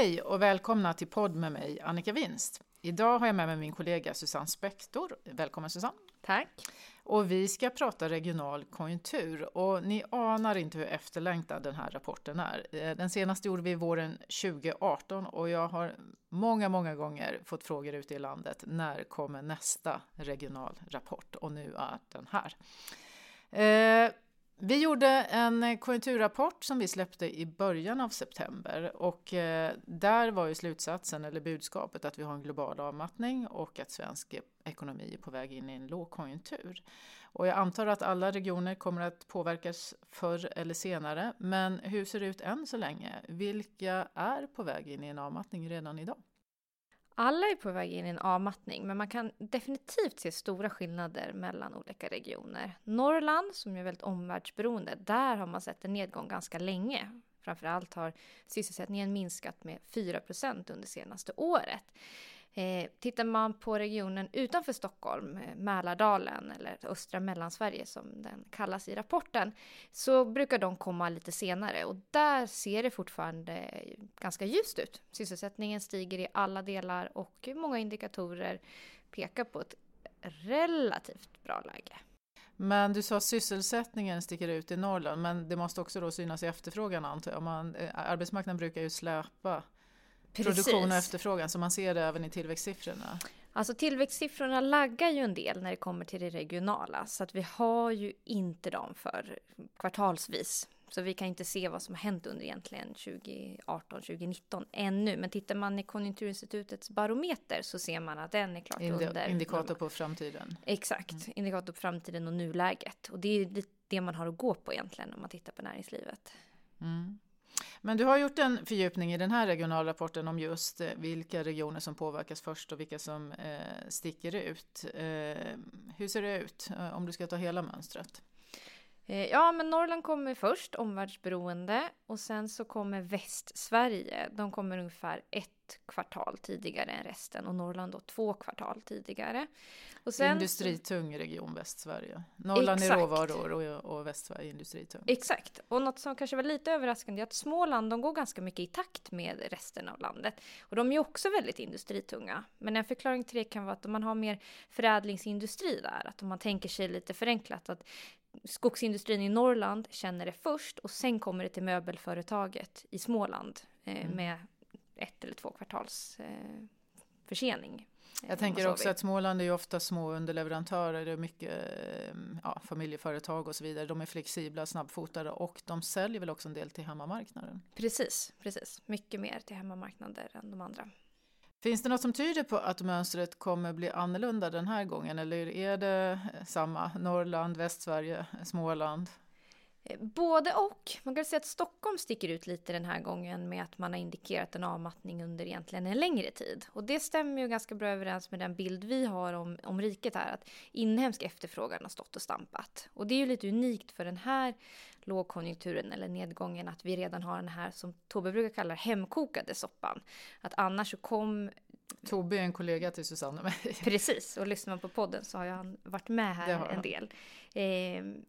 Hej och välkomna till podd med mig Annika Winst. Idag har jag med mig min kollega Susanne Spektor. Välkommen Susanne! Tack! Och vi ska prata regional konjunktur och ni anar inte hur efterlängtad den här rapporten är. Eh, den senaste gjorde vi våren 2018 och jag har många, många gånger fått frågor ute i landet. När kommer nästa regional rapport? Och nu är den här. Eh, vi gjorde en konjunkturrapport som vi släppte i början av september och eh, där var ju slutsatsen eller budskapet att vi har en global avmattning och att svensk ekonomi är på väg in i en lågkonjunktur. Och jag antar att alla regioner kommer att påverkas förr eller senare, men hur ser det ut än så länge? Vilka är på väg in i en avmattning redan idag? Alla är på väg in i en avmattning, men man kan definitivt se stora skillnader mellan olika regioner. Norrland, som är väldigt omvärldsberoende, där har man sett en nedgång ganska länge. Framförallt har sysselsättningen minskat med 4% under senaste året. Eh, tittar man på regionen utanför Stockholm, eh, Mälardalen eller östra Mellansverige som den kallas i rapporten, så brukar de komma lite senare och där ser det fortfarande ganska ljust ut. Sysselsättningen stiger i alla delar och många indikatorer pekar på ett relativt bra läge. Men du sa sysselsättningen sticker ut i Norrland, men det måste också då synas i efterfrågan antar jag. Man, eh, arbetsmarknaden brukar ju släpa Precis. produktion och efterfrågan, så man ser det även i tillväxtsiffrorna. Alltså tillväxtsiffrorna laggar ju en del när det kommer till det regionala, så att vi har ju inte dem för kvartalsvis. Så vi kan inte se vad som har hänt under egentligen 2018, 2019 ännu. Men tittar man i Konjunkturinstitutets barometer så ser man att den är klart Indi under. Indikator på framtiden. Exakt, mm. indikator på framtiden och nuläget. Och det är det man har att gå på egentligen om man tittar på näringslivet. Mm. Men du har gjort en fördjupning i den här regionalrapporten om just eh, vilka regioner som påverkas först och vilka som eh, sticker ut. Eh, hur ser det ut eh, om du ska ta hela mönstret? Eh, ja, men Norrland kommer först, omvärldsberoende, och sen så kommer Västsverige. De kommer ungefär ett kvartal tidigare än resten och Norrland då två kvartal tidigare. Och sen, Industritung region Västsverige. Norrland exakt. är råvaror och, och Västsverige industritung. Exakt. Och något som kanske var lite överraskande är att Småland de går ganska mycket i takt med resten av landet. Och de är också väldigt industritunga. Men en förklaring till det kan vara att man har mer förädlingsindustri där. Att om man tänker sig lite förenklat att skogsindustrin i Norrland känner det först och sen kommer det till möbelföretaget i Småland eh, mm. med ett eller två kvartals eh, försening. Eh, Jag tänker också att Småland är ju ofta små underleverantörer, det är mycket eh, ja, familjeföretag och så vidare. De är flexibla, snabbfotade och de säljer väl också en del till hemmamarknaden? Precis, precis. Mycket mer till hemmamarknader än de andra. Finns det något som tyder på att mönstret kommer bli annorlunda den här gången eller är det samma? Norrland, Västsverige, Småland? Både och. Man kan säga att Stockholm sticker ut lite den här gången med att man har indikerat en avmattning under egentligen en längre tid. Och det stämmer ju ganska bra överens med den bild vi har om, om riket här, att inhemsk efterfrågan har stått och stampat. Och det är ju lite unikt för den här lågkonjunkturen eller nedgången att vi redan har den här som Tobbe brukar kalla hemkokade soppan. Att annars så kom Tobbe är en kollega till Susanne och mig. Precis, och lyssnar man på podden så har han varit med här en del. Eh,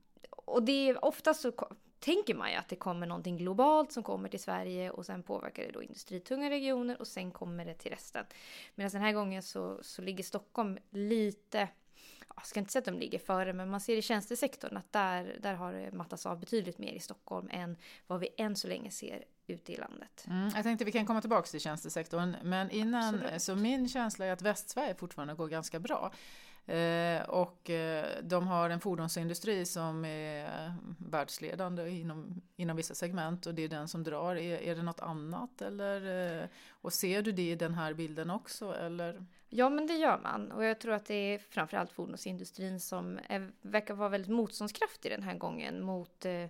och det är oftast så tänker man ju att det kommer någonting globalt som kommer till Sverige och sen påverkar det då industritunga regioner och sen kommer det till resten. Medan den här gången så, så ligger Stockholm lite jag ska inte säga att de ligger före, men man ser i tjänstesektorn att där, där har det mattats av betydligt mer i Stockholm än vad vi än så länge ser ute i landet. Mm, jag tänkte vi kan komma tillbaka till tjänstesektorn, men innan, Absolut. så min känsla är att Västsverige fortfarande går ganska bra. Eh, och eh, de har en fordonsindustri som är världsledande inom, inom vissa segment och det är den som drar. Är, är det något annat eller? Eh, och ser du det i den här bilden också eller? Ja men det gör man och jag tror att det är framförallt fordonsindustrin som är, verkar vara väldigt motståndskraftig den här gången mot eh,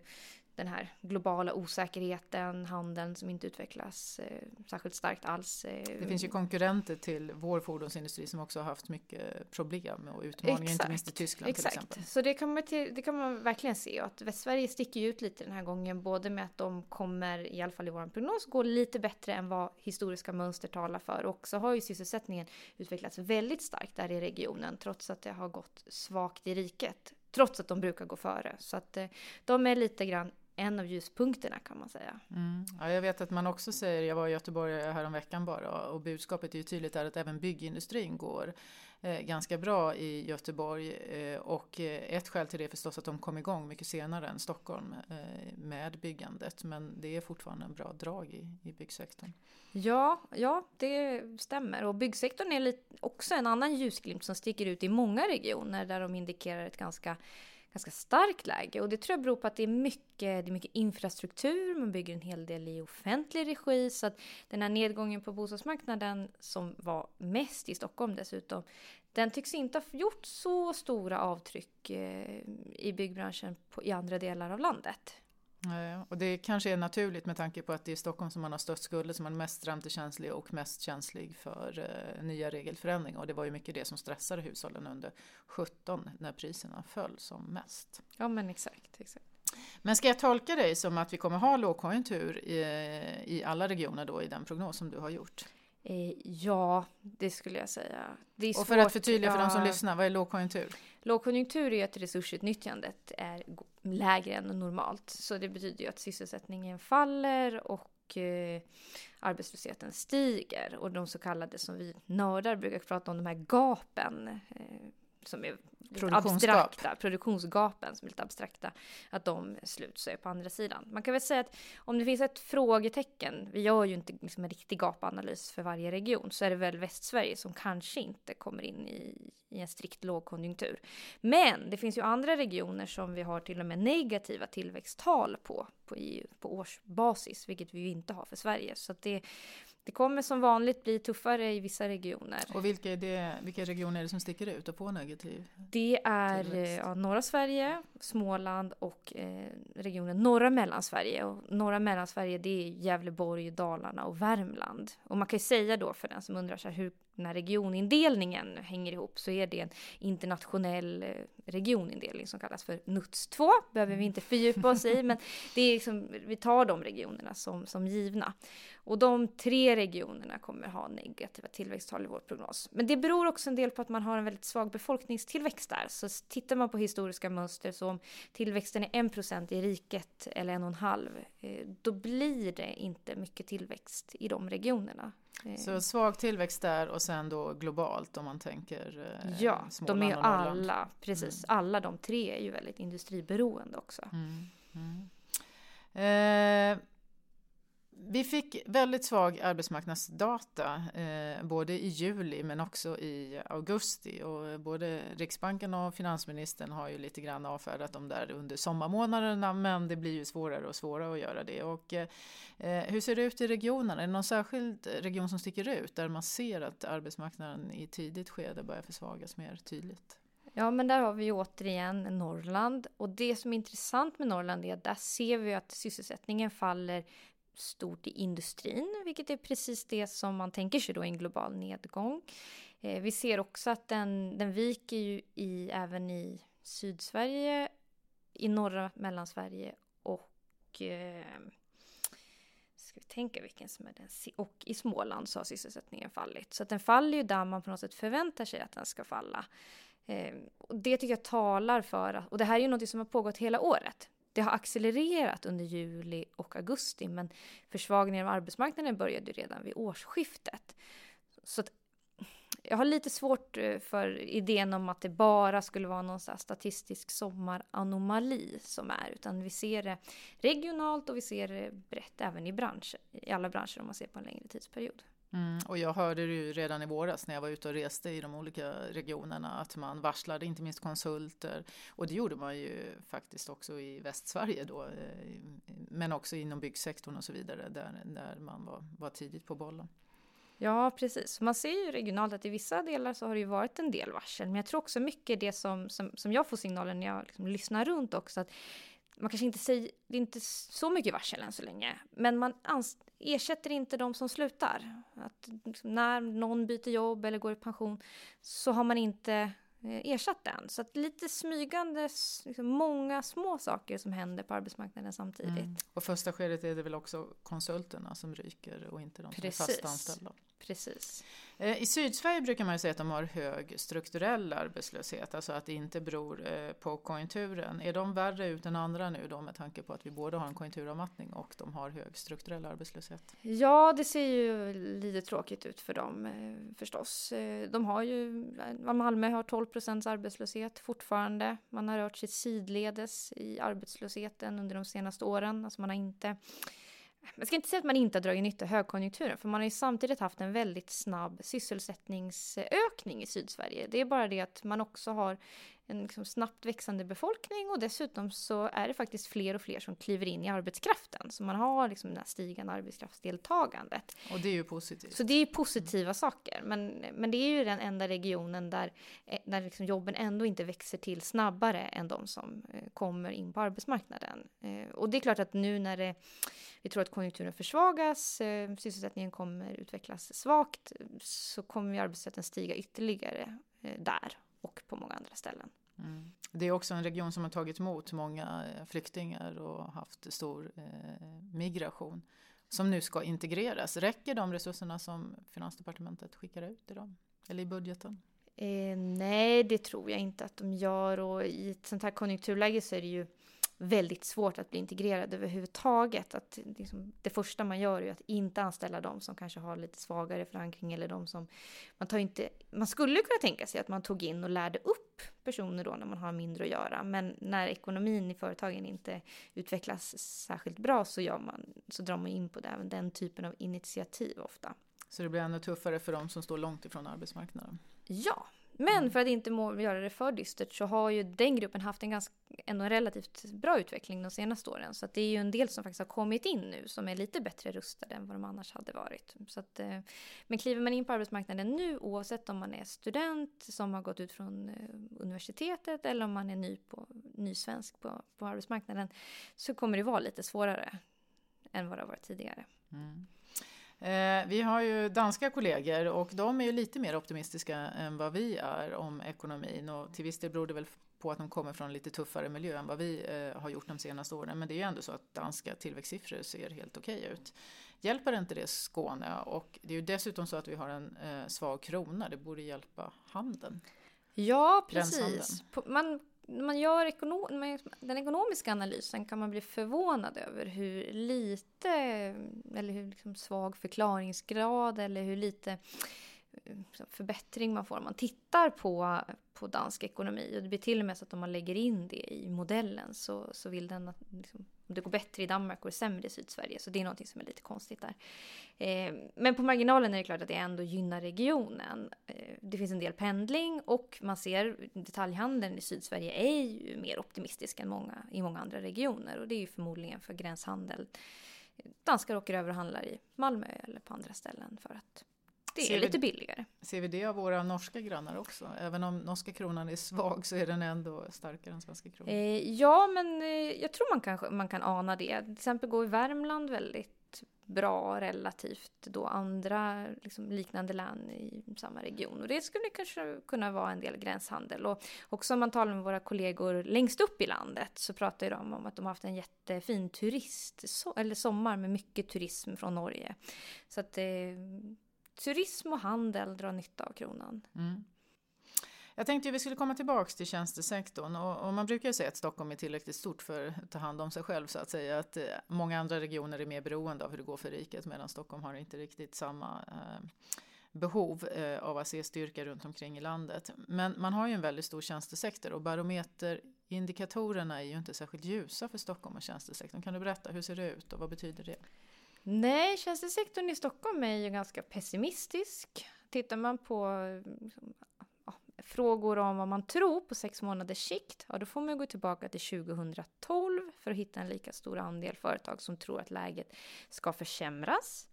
den här globala osäkerheten, handeln som inte utvecklas eh, särskilt starkt alls. Eh. Det finns ju konkurrenter till vår fordonsindustri som också har haft mycket problem och utmaningar, Exakt. inte minst i Tyskland Exakt. till exempel. Så det kan, man till, det kan man verkligen se och att Västsverige sticker ut lite den här gången, både med att de kommer, i alla fall i vår prognos, gå lite bättre än vad historiska mönster talar för. Och så har ju sysselsättningen utvecklats väldigt starkt där i regionen, trots att det har gått svagt i riket. Trots att de brukar gå före. Så att eh, de är lite grann en av ljuspunkterna kan man säga. Mm. Ja, jag vet att man också säger, jag var i Göteborg häromveckan bara och budskapet är ju tydligt där att även byggindustrin går eh, ganska bra i Göteborg eh, och eh, ett skäl till det är förstås att de kom igång mycket senare än Stockholm eh, med byggandet men det är fortfarande en bra drag i, i byggsektorn. Ja, ja, det stämmer. Och byggsektorn är lite, också en annan ljusglimt som sticker ut i många regioner där de indikerar ett ganska ganska starkt läge. Och det tror jag beror på att det är mycket, det är mycket infrastruktur, man bygger en hel del i offentlig regi. Så att den här nedgången på bostadsmarknaden som var mest i Stockholm dessutom, den tycks inte ha gjort så stora avtryck eh, i byggbranschen på, i andra delar av landet. Och det kanske är naturligt med tanke på att det är Stockholm som man har störst skulder, som man är mest räntekänslig och mest känslig för eh, nya regelförändringar. Och det var ju mycket det som stressade hushållen under 17 när priserna föll som mest. Ja men exakt. exakt. Men ska jag tolka dig som att vi kommer ha lågkonjunktur i, i alla regioner då i den prognos som du har gjort? Eh, ja, det skulle jag säga. och för att förtydliga för ja, de som lyssnar, vad är lågkonjunktur? Lågkonjunktur är att resursutnyttjandet är lägre än normalt. Så det betyder ju att sysselsättningen faller och eh, arbetslösheten stiger. Och de så kallade, som vi nördar brukar prata om, de här gapen eh, som är abstrakta, produktionsgapen som är lite abstrakta, att de sluts på andra sidan. Man kan väl säga att om det finns ett frågetecken, vi gör ju inte liksom en riktig gapanalys för varje region, så är det väl Västsverige som kanske inte kommer in i, i en strikt lågkonjunktur. Men det finns ju andra regioner som vi har till och med negativa tillväxttal på, på, EU, på årsbasis, vilket vi ju inte har för Sverige. Så det det kommer som vanligt bli tuffare i vissa regioner. Och vilka, är det, vilka regioner är det som sticker ut och får negativ Det är ja, norra Sverige, Småland och eh, regionen norra Mellansverige. Och norra Mellansverige det är Gävleborg, Dalarna och Värmland. Och man kan ju säga då för den som undrar så här, hur den här regionindelningen hänger ihop så är det en internationell eh, regionindelning som kallas för NUTS 2. behöver vi inte fördjupa oss i, men det är liksom, vi tar de regionerna som, som givna. Och de tre regionerna kommer ha negativa tillväxttal i vår prognos. Men det beror också en del på att man har en väldigt svag befolkningstillväxt där. Så tittar man på historiska mönster så om tillväxten är 1% i riket eller 1,5 eh, då blir det inte mycket tillväxt i de regionerna. Eh. Så svag tillväxt där och sen då globalt om man tänker eh, Ja, Småland de är alla, precis, mm. alla de tre är ju väldigt industriberoende också. Mm. Mm. Eh, vi fick väldigt svag arbetsmarknadsdata eh, både i juli men också i augusti och både Riksbanken och finansministern har ju lite grann avfärdat dem där under sommarmånaderna men det blir ju svårare och svårare att göra det. Och, eh, hur ser det ut i regionerna? Är det någon särskild region som sticker ut där man ser att arbetsmarknaden i tidigt skede börjar försvagas mer tydligt? Ja, men där har vi återigen Norrland och det som är intressant med Norrland är att där ser vi att sysselsättningen faller stort i industrin, vilket är precis det som man tänker sig då i en global nedgång. Eh, vi ser också att den, den viker ju i, även i Sydsverige, i norra Mellansverige och eh, ska vi tänka vilken som är den och i Småland så har sysselsättningen fallit. Så att den faller ju där man på något sätt förväntar sig att den ska falla. Eh, och det tycker jag talar för, och det här är ju något som har pågått hela året det har accelererat under juli och augusti men försvagningen av arbetsmarknaden började redan vid årsskiftet. Så att, jag har lite svårt eh, för idén om att det bara skulle vara någon statistisk sommaranomali som är, utan vi ser det regionalt och vi ser det brett även i branscher, i alla branscher om man ser på en längre tidsperiod. Mm, och jag hörde det ju redan i våras när jag var ute och reste i de olika regionerna att man varslade inte minst konsulter och det gjorde man ju faktiskt också i Västsverige då eh, men också inom byggsektorn och så vidare där, där man var, var tidigt på bollen. Ja, precis. Man ser ju regionalt att i vissa delar så har det ju varit en del varsel, men jag tror också mycket det som, som, som jag får signaler när jag liksom lyssnar runt också, att man kanske inte säger, det är inte så mycket varsel än så länge, men man ersätter inte de som slutar. Att när någon byter jobb eller går i pension så har man inte eh, ersatt den. Så att lite smygande, liksom många små saker som händer på arbetsmarknaden samtidigt. Mm. Och första skedet är det väl också konsulterna som ryker och inte de Precis. som är fast anställda. Precis. Eh, I Sydsverige brukar man ju säga att de har hög strukturell arbetslöshet, alltså att det inte beror eh, på konjunkturen. Är de värre ut än andra nu då med tanke på att vi både har en konjunkturavmattning och de har hög strukturell arbetslöshet? Ja, det ser ju lite tråkigt ut för dem eh, förstås. De har ju, Malmö har 12 procents arbetslöshet fortfarande. Man har rört sig sidledes i arbetslösheten under de senaste åren. Alltså man har inte man ska inte säga att man inte har dragit nytta av högkonjunkturen, för man har ju samtidigt haft en väldigt snabb sysselsättningsökning i Sydsverige. Det är bara det att man också har en liksom snabbt växande befolkning och dessutom så är det faktiskt fler och fler som kliver in i arbetskraften. Så man har liksom det här stigande arbetskraftsdeltagandet. Och det är ju positivt. Så det är positiva mm. saker. Men, men det är ju den enda regionen där, eh, där liksom jobben ändå inte växer till snabbare än de som eh, kommer in på arbetsmarknaden. Eh, och det är klart att nu när det vi tror att konjunkturen försvagas, eh, sysselsättningen kommer utvecklas svagt, så kommer arbetslösheten stiga ytterligare eh, där och på många andra ställen. Mm. Det är också en region som har tagit emot många eh, flyktingar och haft stor eh, migration som nu ska integreras. Räcker de resurserna som Finansdepartementet skickar ut i dem? Eller i budgeten? Eh, nej, det tror jag inte att de gör och i ett sånt här konjunkturläge så är det ju väldigt svårt att bli integrerad överhuvudtaget. Att liksom, det första man gör är att inte anställa de som kanske har lite svagare förankring eller de som man tar inte. Man skulle kunna tänka sig att man tog in och lärde upp personer då när man har mindre att göra. Men när ekonomin i företagen inte utvecklas särskilt bra så gör man så drar man in på det, även den typen av initiativ ofta. Så det blir ännu tuffare för de som står långt ifrån arbetsmarknaden? Ja, men mm. för att inte må, göra det för dystert så har ju den gruppen haft en ganska, en relativt bra utveckling de senaste åren. Så det är ju en del som faktiskt har kommit in nu som är lite bättre rustade än vad de annars hade varit. Så att, eh, men kliver man in på arbetsmarknaden nu, oavsett om man är student som har gått ut från eh, universitetet eller om man är ny, på, ny svensk på, på arbetsmarknaden, så kommer det vara lite svårare än vad det har varit tidigare. Mm. Eh, vi har ju danska kollegor och de är ju lite mer optimistiska än vad vi är om ekonomin och till viss del beror det väl på att de kommer från lite tuffare miljö än vad vi eh, har gjort de senaste åren. Men det är ju ändå så att danska tillväxtsiffror ser helt okej ut. Hjälper inte det Skåne? Och det är ju dessutom så att vi har en eh, svag krona. Det borde hjälpa handeln. Ja, precis. Man när man gör ekono den ekonomiska analysen kan man bli förvånad över hur lite, eller hur liksom svag förklaringsgrad eller hur lite eh, förbättring man får om man tittar på, på dansk ekonomi. Och det blir till och med så att om man lägger in det i modellen så, så vill den liksom, om det går bättre i Danmark och sämre i Sydsverige. Så det är någonting som är lite konstigt där. Eh, men på marginalen är det klart att det ändå gynnar regionen. Eh, det finns en del pendling och man ser detaljhandeln i Sydsverige är ju mer optimistisk än många i många andra regioner. Och det är ju förmodligen för gränshandel. Danskar åker över och handlar i Malmö eller på andra ställen för att det ser är lite vi, billigare. Ser vi det av våra norska grannar också? Även om norska kronan är svag så är den ändå starkare än svenska kronan. Eh, ja, men eh, jag tror man kan, man kan ana det. Till exempel går i Värmland väldigt bra relativt då andra liksom, liknande län i samma region. Och det skulle kanske kunna vara en del gränshandel. Och också om man talar med våra kollegor längst upp i landet så pratar de om att de har haft en jättefin turist, so eller sommar med mycket turism från Norge. Så att eh, turism och handel drar nytta av kronan. Mm. Jag tänkte att vi skulle komma tillbaks till tjänstesektorn och, och man brukar ju säga att Stockholm är tillräckligt stort för att ta hand om sig själv så att säga. Att eh, många andra regioner är mer beroende av hur det går för riket medan Stockholm har inte riktigt samma eh, behov eh, av att se styrka runt omkring i landet. Men man har ju en väldigt stor tjänstesektor och barometerindikatorerna är ju inte särskilt ljusa för Stockholm och tjänstesektorn. Kan du berätta, hur ser det ut och vad betyder det? Nej, tjänstesektorn i Stockholm är ju ganska pessimistisk. Tittar man på liksom, ja, frågor om vad man tror på sex månaders sikt, ja, då får man gå tillbaka till 2012 för att hitta en lika stor andel företag som tror att läget ska försämras.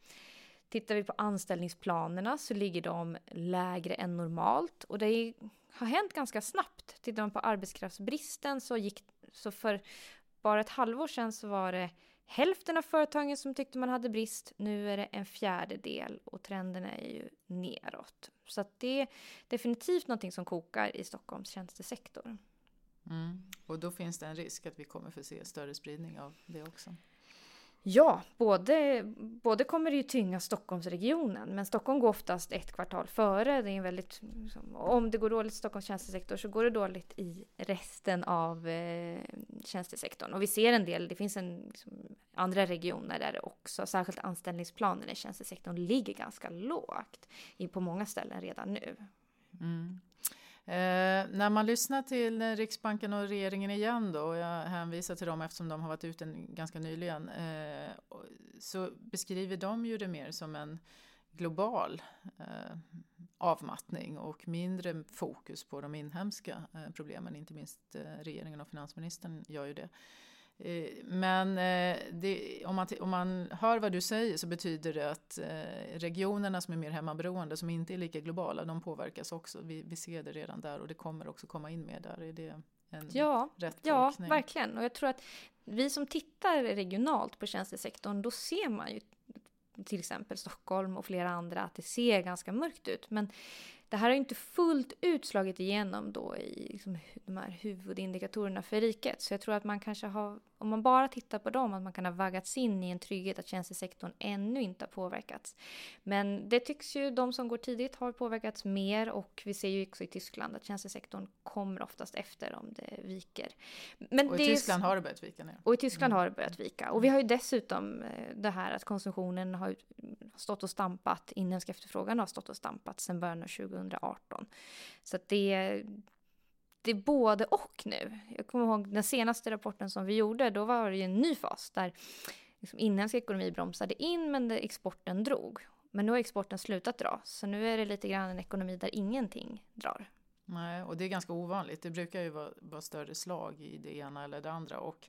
Tittar vi på anställningsplanerna så ligger de lägre än normalt och det har hänt ganska snabbt. Tittar man på arbetskraftsbristen så gick så för bara ett halvår sedan så var det hälften av företagen som tyckte man hade brist. Nu är det en fjärdedel och trenden är ju neråt. Så att det är definitivt någonting som kokar i Stockholms tjänstesektor. Mm. Och då finns det en risk att vi kommer få se större spridning av det också? Ja, både, både kommer det ju tynga Stockholmsregionen, men Stockholm går oftast ett kvartal före. Det är en väldigt, liksom, om det går dåligt i Stockholms tjänstesektor så går det dåligt i resten av eh, tjänstesektorn. Och vi ser en del, det finns en, liksom, andra regioner där det också, särskilt anställningsplanen i tjänstesektorn ligger ganska lågt på många ställen redan nu. Mm. Eh, när man lyssnar till eh, Riksbanken och regeringen igen då, och jag hänvisar till dem eftersom de har varit ute ganska nyligen, eh, så beskriver de ju det mer som en global eh, avmattning och mindre fokus på de inhemska eh, problemen. Inte minst eh, regeringen och finansministern gör ju det. Eh, men eh, det, om, man, om man hör vad du säger så betyder det att eh, regionerna som är mer hemmaberoende, som inte är lika globala, de påverkas också. Vi, vi ser det redan där och det kommer också komma in mer där. Är det en ja, rätt Ja, verkligen. Och jag tror att vi som tittar regionalt på tjänstesektorn, då ser man ju till exempel Stockholm och flera andra att det ser ganska mörkt ut. Men det här har inte fullt ut slagit igenom då i liksom de här huvudindikatorerna för riket. Så jag tror att man kanske har, om man bara tittar på dem, att man kan ha vaggats in i en trygghet att tjänstesektorn ännu inte har påverkats. Men det tycks ju de som går tidigt har påverkats mer och vi ser ju också i Tyskland att tjänstesektorn kommer oftast efter om det viker. Men och i Tyskland har det börjat vika nu. Och i Tyskland mm. har det börjat vika. Och vi har ju dessutom eh, det här att konsumtionen har stått och stampat, inhemsk efterfrågan har stått och stampat sedan början av 2018. Så att det, det är både och nu. Jag kommer ihåg den senaste rapporten som vi gjorde, då var det ju en ny fas där liksom inhemsk ekonomi bromsade in men exporten drog. Men nu har exporten slutat dra, så nu är det lite grann en ekonomi där ingenting drar. Nej, och det är ganska ovanligt. Det brukar ju vara, vara större slag i det ena eller det andra. Och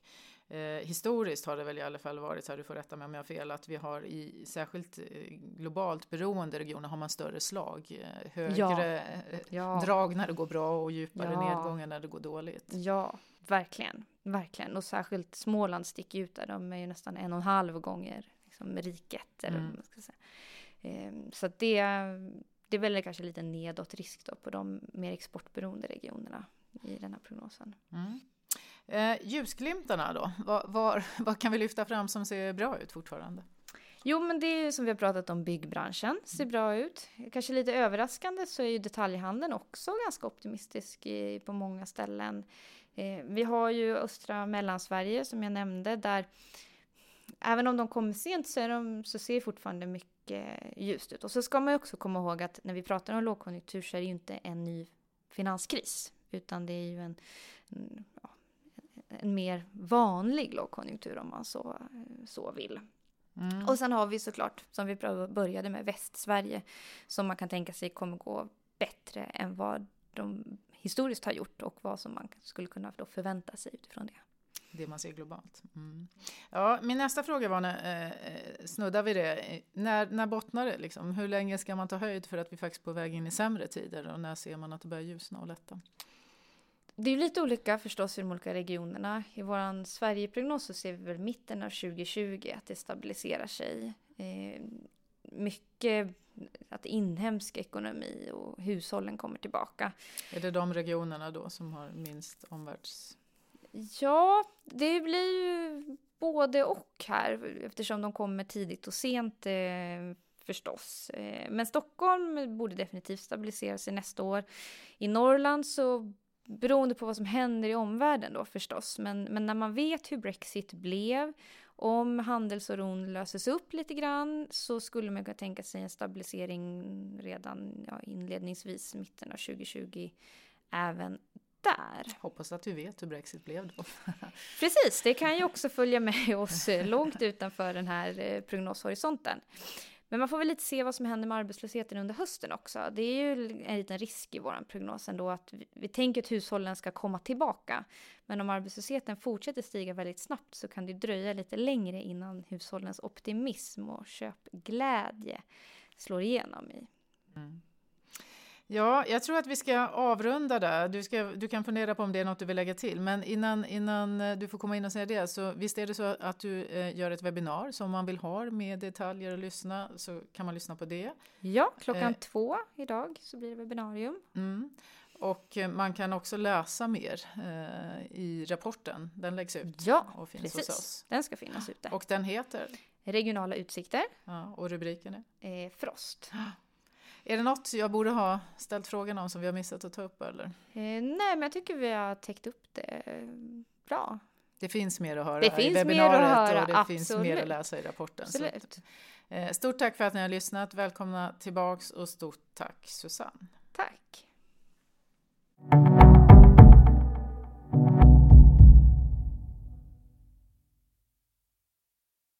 Eh, historiskt har det väl i alla fall varit så här, du får rätta mig om jag har fel, att vi har i särskilt eh, globalt beroende regioner har man större slag, eh, högre ja. Eh, ja. drag när det går bra och djupare ja. nedgångar när det går dåligt. Ja, verkligen, verkligen. Och särskilt Småland sticker ut där, de är ju nästan en och en halv gånger liksom, riket. Eller mm. ska säga. Eh, så det, det är väl kanske lite nedåt risk då på de mer exportberoende regionerna i den här prognosen. Mm. Eh, ljusglimtarna då, vad, var, vad kan vi lyfta fram som ser bra ut fortfarande? Jo, men det är ju som vi har pratat om, byggbranschen ser bra ut. Kanske lite överraskande så är ju detaljhandeln också ganska optimistisk i, på många ställen. Eh, vi har ju östra Mellansverige som jag nämnde, där även om de kommer sent så, är de, så ser fortfarande mycket ljust ut. Och så ska man också komma ihåg att när vi pratar om lågkonjunktur så är det ju inte en ny finanskris, utan det är ju en, en ja, en mer vanlig lågkonjunktur om man så, så vill. Mm. Och sen har vi såklart, som vi började med, Västsverige som man kan tänka sig kommer gå bättre än vad de historiskt har gjort och vad som man skulle kunna förvänta sig utifrån det. Det man ser globalt. Mm. Ja, min nästa fråga var, när, eh, snuddar vi det, när, när bottnar det? Liksom? Hur länge ska man ta höjd för att vi faktiskt är på väg in i sämre tider och när ser man att det börjar ljusna och lätta? Det är lite olika förstås i de olika regionerna. I vår Sverigeprognos så ser vi väl mitten av 2020 att det stabiliserar sig. Eh, mycket att inhemsk ekonomi och hushållen kommer tillbaka. Är det de regionerna då som har minst omvärlds... Ja, det blir ju både och här eftersom de kommer tidigt och sent eh, förstås. Eh, men Stockholm borde definitivt stabilisera sig nästa år. I Norrland så beroende på vad som händer i omvärlden då förstås. Men, men när man vet hur Brexit blev, om handelsoron löses upp lite grann så skulle man kunna tänka sig en stabilisering redan ja, inledningsvis mitten av 2020 även där. Hoppas att vi vet hur Brexit blev då. Precis, det kan ju också följa med oss långt utanför den här eh, prognoshorisonten. Men man får väl lite se vad som händer med arbetslösheten under hösten också. Det är ju en liten risk i vår prognos ändå att vi, vi tänker att hushållen ska komma tillbaka. Men om arbetslösheten fortsätter stiga väldigt snabbt så kan det dröja lite längre innan hushållens optimism och köpglädje slår igenom i mm. Ja, jag tror att vi ska avrunda där. Du, ska, du kan fundera på om det är något du vill lägga till. Men innan, innan eh, du får komma in och säga det, så visst är det så att du eh, gör ett webbinar som man vill ha med detaljer och lyssna, så kan man lyssna på det. Ja, klockan eh. två idag så blir det webbinarium. Mm. Och eh, man kan också läsa mer eh, i rapporten. Den läggs ut Ja, och finns precis. hos oss. Den ska finnas ute. Och den heter? Regionala utsikter, Ja, och rubriken är? eh, Frost. Är det något jag borde ha ställt frågan om som vi har missat att ta upp eller? Eh, nej, men jag tycker vi har täckt upp det bra. Det finns mer att höra Det i finns mer att webbinariet höra, och det finns mer att absolut. läsa i rapporten. Så Absolut. eh, stort tack för att ni har lyssnat. Välkomna tillbaks och stort tack Susanne. Tack.